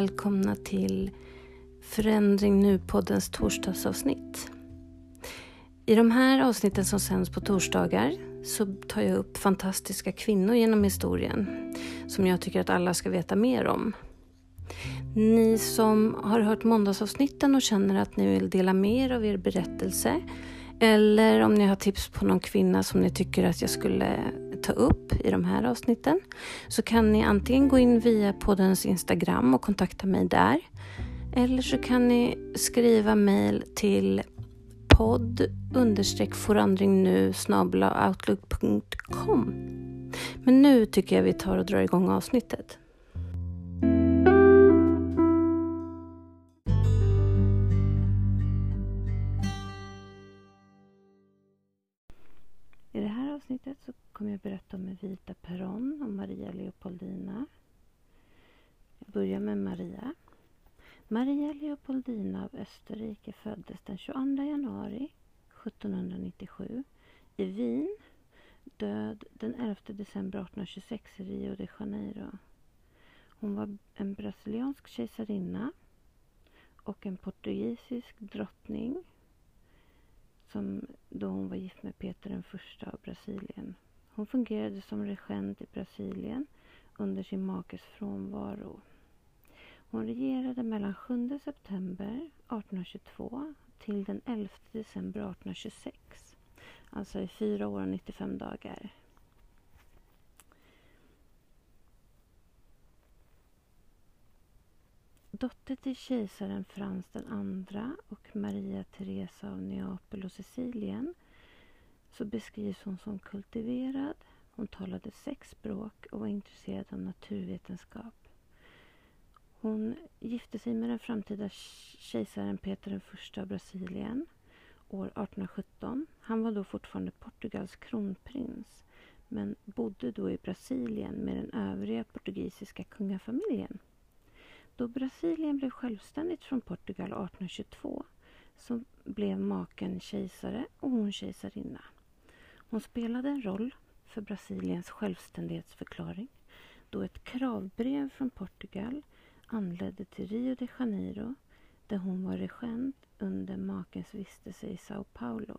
välkomna till Förändring Nu-poddens torsdagsavsnitt. I de här avsnitten som sänds på torsdagar så tar jag upp fantastiska kvinnor genom historien som jag tycker att alla ska veta mer om. Ni som har hört måndagsavsnitten och känner att ni vill dela mer av er berättelse eller om ni har tips på någon kvinna som ni tycker att jag skulle ta upp i de här avsnitten så kan ni antingen gå in via poddens Instagram och kontakta mig där. Eller så kan ni skriva mejl till podd forandringnu outlook.com. Men nu tycker jag vi tar och drar igång avsnittet. Maria. Maria Leopoldina av Österrike föddes den 22 januari 1797 i Wien. Död den 11 december 1826 i Rio de Janeiro. Hon var en brasiliansk kejsarinna och en portugisisk drottning som då hon var gift med Peter den första av Brasilien. Hon fungerade som regent i Brasilien under sin makes frånvaro. Hon regerade mellan 7 september 1822 till den 11 december 1826. Alltså i fyra år och 95 dagar. Dotter till kejsaren Frans den andra och Maria Teresa av Neapel och Sicilien så beskrivs hon som kultiverad. Hon talade sex språk och var intresserad av naturvetenskap. Hon gifte sig med den framtida kejsaren Peter den första av Brasilien år 1817. Han var då fortfarande Portugals kronprins men bodde då i Brasilien med den övriga portugisiska kungafamiljen. Då Brasilien blev självständigt från Portugal 1822 så blev maken kejsare och hon kejsarinna. Hon spelade en roll för Brasiliens självständighetsförklaring då ett kravbrev från Portugal anlände till Rio de Janeiro där hon var regent under makens vistelse i Sao Paulo.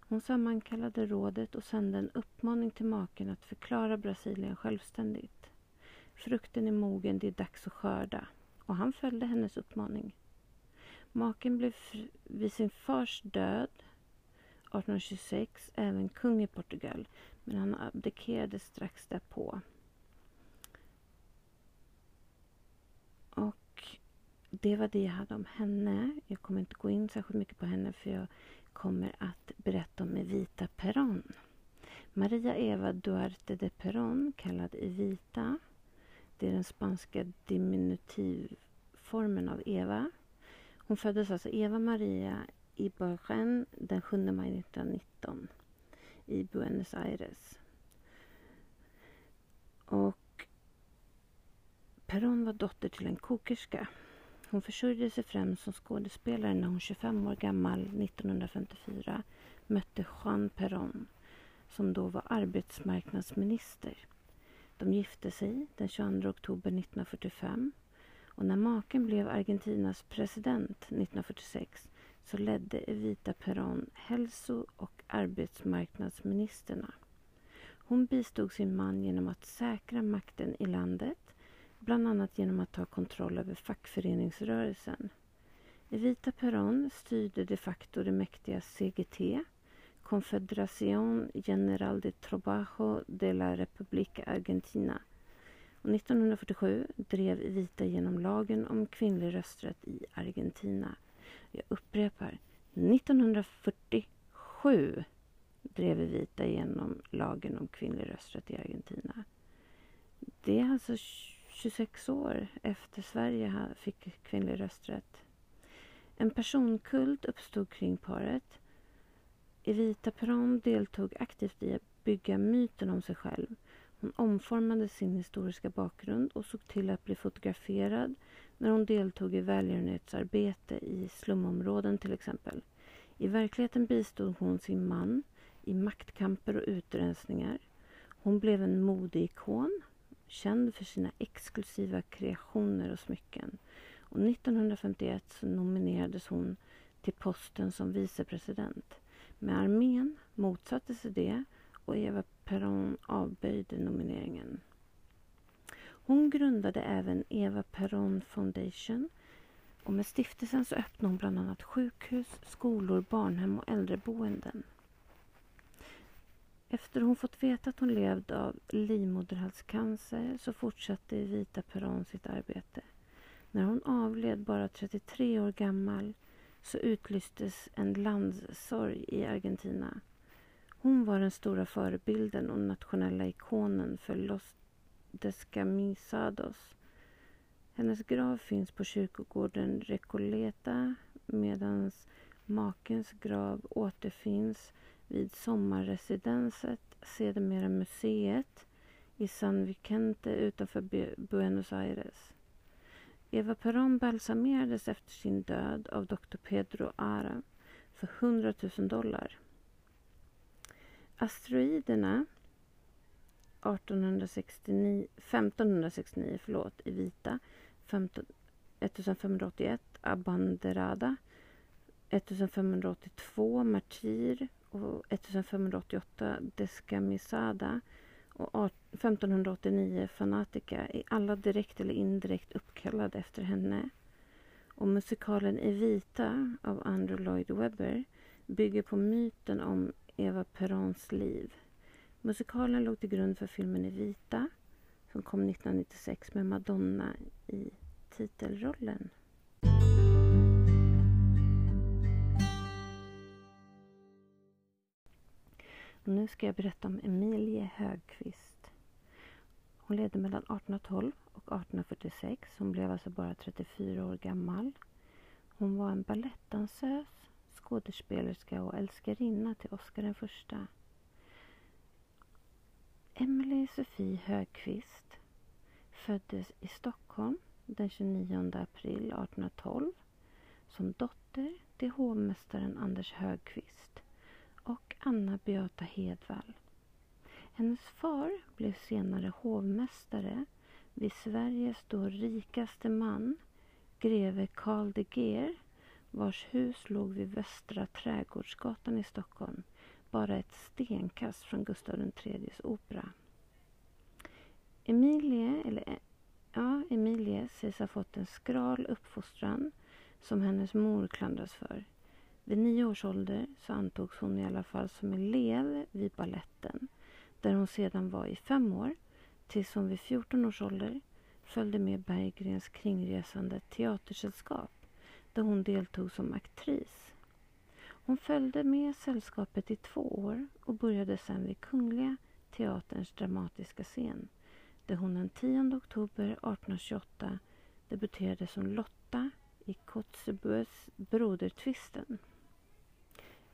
Hon sammankallade rådet och sände en uppmaning till maken att förklara Brasilien självständigt. Frukten är mogen, det är dags att skörda. Och han följde hennes uppmaning. Maken blev vid sin fars död 1826 även kung i Portugal men han abdikerade strax därpå. Och det var det jag hade om henne. Jag kommer inte gå in särskilt mycket på henne för jag kommer att berätta om Evita Perón. Maria Eva Duarte de Perón, kallad Evita. Det är den spanska diminutivformen av Eva. Hon föddes alltså Eva Maria Ibargen den 7 maj 1919 i Buenos Aires. Och Perron var dotter till en kokerska. Hon försörjde sig främst som skådespelare när hon 25 år gammal 1954 mötte Juan Perón som då var arbetsmarknadsminister. De gifte sig den 22 oktober 1945 och när maken blev Argentinas president 1946 så ledde Evita Perón hälso och arbetsmarknadsministerna. Hon bistod sin man genom att säkra makten i landet, bland annat genom att ta kontroll över fackföreningsrörelsen. Evita Perón styrde de facto det mäktiga CGT, Confederación General de Trabajo de la República Argentina. Och 1947 drev Evita genom lagen om kvinnlig rösträtt i Argentina. Jag upprepar, 1947 drev Evita igenom lagen om kvinnlig rösträtt i Argentina. Det är alltså 26 år efter Sverige fick kvinnlig rösträtt. En personkult uppstod kring paret. Evita Peron deltog aktivt i att bygga myten om sig själv. Hon omformade sin historiska bakgrund och såg till att bli fotograferad när hon deltog i välgörenhetsarbete i slumområden till exempel. I verkligheten bistod hon sin man i maktkamper och utrensningar. Hon blev en modeikon känd för sina exklusiva kreationer och smycken. Och 1951 så nominerades hon till posten som vicepresident. Men armén motsatte sig det och Eva Peron avböjde nomineringen. Hon grundade även Eva Peron Foundation och med stiftelsen så öppnade hon bland annat sjukhus, skolor, barnhem och äldreboenden. Efter hon fått veta att hon levde av livmoderhalscancer så fortsatte Evita Peron sitt arbete. När hon avled bara 33 år gammal så utlystes en landssorg i Argentina. Hon var den stora förebilden och nationella ikonen för Los Descamisados. Hennes grav finns på kyrkogården Recoleta medan makens grav återfinns vid sommarresidenset, sedermera museet i San Vicente utanför Buenos Aires. Eva Perón balsamerades efter sin död av Dr Pedro Ara för 100 000 dollar. Asteroiderna 1869, 1569 förlåt, i vita 15, 1581 Abanderada 1582 Martyr och 1588 Descamisada och 1589 Fanatica är alla direkt eller indirekt uppkallade efter henne. Och musikalen Evita av Andrew Lloyd Webber bygger på myten om Eva Perons liv. Musikalen låg till grund för filmen Evita som kom 1996 med Madonna i titelrollen. Och nu ska jag berätta om Emilie Högqvist. Hon levde mellan 1812 och 1846. Hon blev alltså bara 34 år gammal. Hon var en balettdansös, skådespelerska och älskarinna till Oscar den första. Emelie Sofie Högqvist föddes i Stockholm den 29 april 1812 som dotter till hovmästaren Anders Högqvist och Anna Beata Hedvall. Hennes far blev senare hovmästare vid Sveriges då rikaste man, greve Karl de Geer vars hus låg vid Västra Trädgårdsgatan i Stockholm, bara ett stenkast från Gustav IIIs opera. Emilie, eller ja, Emilie sägs ha fått en skral uppfostran som hennes mor klandras för. Vid nio års ålder så antogs hon i alla fall som elev vid balletten där hon sedan var i fem år tills hon vid 14 års ålder följde med Berggrens kringresande teatersällskap där hon deltog som aktris. Hon följde med sällskapet i två år och började sedan vid Kungliga Teaterns dramatiska scen där hon den 10 oktober 1828 debuterade som Lotta i Kotzebues Brodertvisten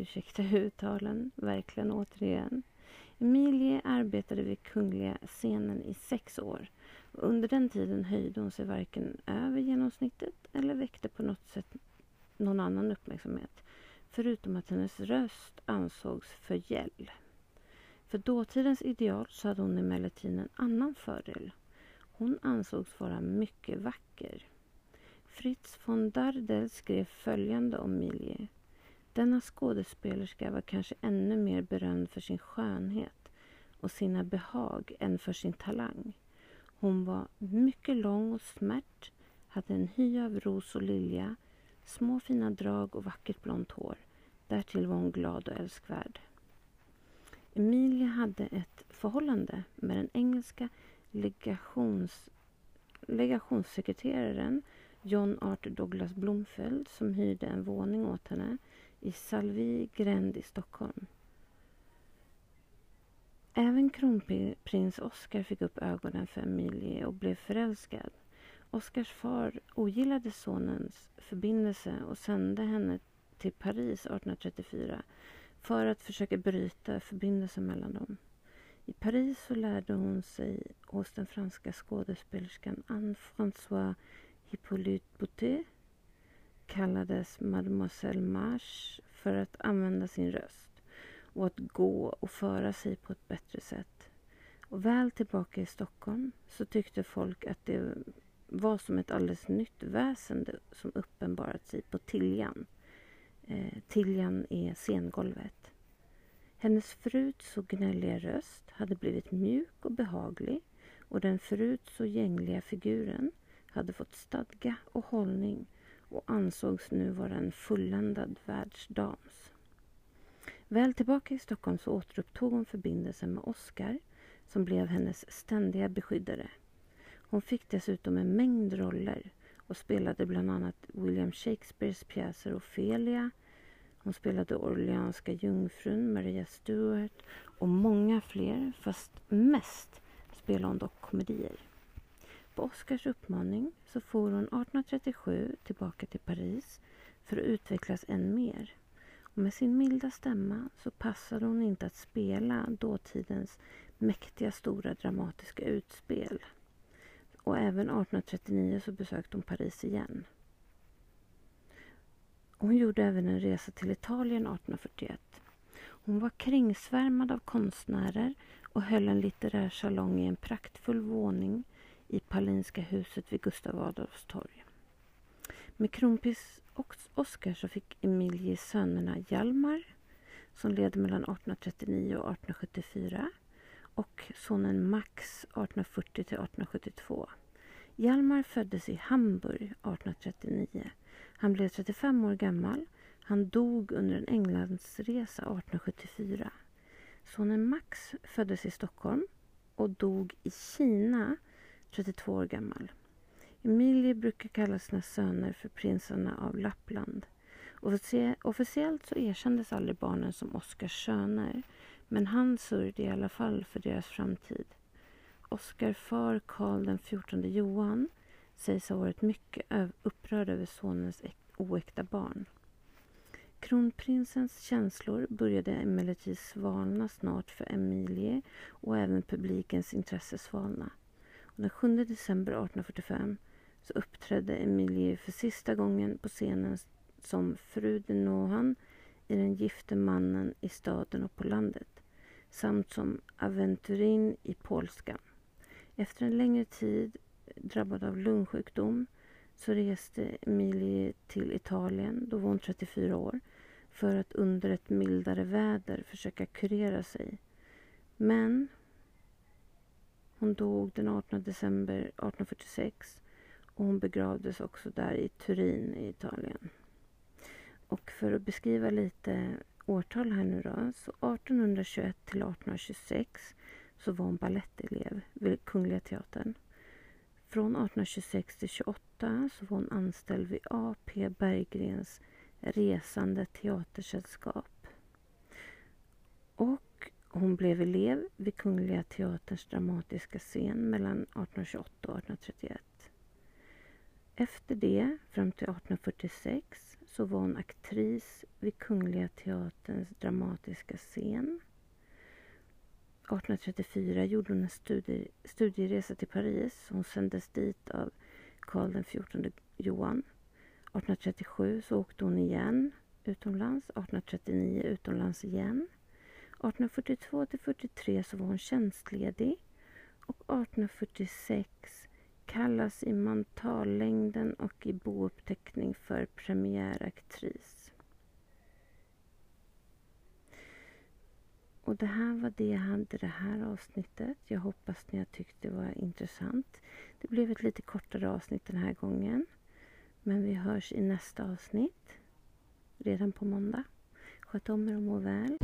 ursäkta uttalen, verkligen återigen. Emilie arbetade vid Kungliga scenen i sex år. Under den tiden höjde hon sig varken över genomsnittet eller väckte på något sätt någon annan uppmärksamhet. Förutom att hennes röst ansågs för gäll. För dåtidens ideal så hade hon emellertid en annan fördel. Hon ansågs vara mycket vacker. Fritz von Dardel skrev följande om Emilie. Denna skådespelerska var kanske ännu mer berömd för sin skönhet och sina behag än för sin talang. Hon var mycket lång och smärt, hade en hy av ros och lilja, små fina drag och vackert blont hår. Därtill var hon glad och älskvärd. Emilia hade ett förhållande med den engelska legations, legationssekreteraren John Arthur Douglas Blomfeld som hyrde en våning åt henne i Salvi gränd i Stockholm. Även kronprins Oscar fick upp ögonen för Emilie och blev förälskad. Oscars far ogillade sonens förbindelse och sände henne till Paris 1834 för att försöka bryta förbindelsen mellan dem. I Paris så lärde hon sig hos den franska skådespelerskan Anne-Françoise Hippolyte Boutet kallades Mademoiselle Marche för att använda sin röst och att gå och föra sig på ett bättre sätt. Och väl tillbaka i Stockholm så tyckte folk att det var som ett alldeles nytt väsende som uppenbarat sig på Tiljan. Eh, Tiljan är scengolvet. Hennes förut så gnälliga röst hade blivit mjuk och behaglig och den förut så gängliga figuren hade fått stadga och hållning och ansågs nu vara en fulländad världsdams. Väl tillbaka i Stockholm så återupptog hon förbindelsen med Oscar som blev hennes ständiga beskyddare. Hon fick dessutom en mängd roller och spelade bland annat William Shakespeares pjäser Ofelia. Hon spelade Orleanska jungfrun, Maria Stuart och många fler, fast mest spelade hon dock komedier. På Oscars uppmaning så for hon 1837 tillbaka till Paris för att utvecklas än mer. Och med sin milda stämma så passade hon inte att spela dåtidens mäktiga stora dramatiska utspel. Och även 1839 så besökte hon Paris igen. Hon gjorde även en resa till Italien 1841. Hon var kringsvärmad av konstnärer och höll en litterär salong i en praktfull våning i Paulinska huset vid Gustav Adolfs torg. Med kronprins Oscar så fick Emilie sönerna Hjalmar som levde mellan 1839 och 1874 och sonen Max 1840 till 1872. Hjalmar föddes i Hamburg 1839. Han blev 35 år gammal. Han dog under en Englandsresa 1874. Sonen Max föddes i Stockholm och dog i Kina 32 år gammal. Emilie brukar kalla sina söner för prinsarna av Lappland. Officiellt så erkändes aldrig barnen som Oscars söner men han sörjde i alla fall för deras framtid. Oskar far Karl den XIV Johan sägs ha varit mycket upprörd över sonens oäkta barn. Kronprinsens känslor började emellertid svalna snart för Emilie och även publikens intresse svalna. Den 7 december 1845 så uppträdde Emilie för sista gången på scenen som fru de Nohan i Den gifte mannen i staden och på landet samt som aventurin i Polskan. Efter en längre tid drabbad av lungsjukdom så reste Emilie till Italien, då var hon 34 år, för att under ett mildare väder försöka kurera sig. Men hon dog den 18 december 1846 och hon begravdes också där i Turin i Italien. Och för att beskriva lite årtal här nu då. Så 1821 till 1826 så var hon balettelev vid Kungliga Teatern. Från 1826 till 28 så var hon anställd vid A.P. Berggrens resande teatersällskap. Och hon blev elev vid Kungliga Teaterns dramatiska scen mellan 1828 och 1831. Efter det, fram till 1846, så var hon aktris vid Kungliga Teaterns dramatiska scen. 1834 gjorde hon en studie, studieresa till Paris. Hon sändes dit av Karl XIV Johan. 1837 så åkte hon igen utomlands. 1839 utomlands igen. 1842 till 43 så var hon tjänstledig. Och 1846 kallas i mantallängden och i bouppteckning för premiäraktris. Och det här var det jag hade det här avsnittet. Jag hoppas ni har tyckt det var intressant. Det blev ett lite kortare avsnitt den här gången. Men vi hörs i nästa avsnitt. Redan på måndag. Sköt om er och må väl.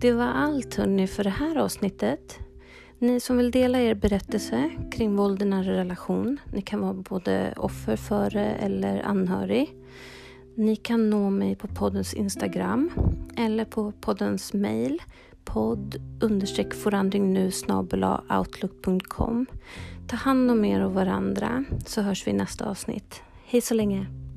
Det var allt hörni för det här avsnittet. Ni som vill dela er berättelse kring våld i nära relation, ni kan vara både offer för det eller anhörig. Ni kan nå mig på poddens Instagram eller på poddens mail podd understreck forandringnu outlook.com. Ta hand om er och varandra så hörs vi i nästa avsnitt. Hej så länge!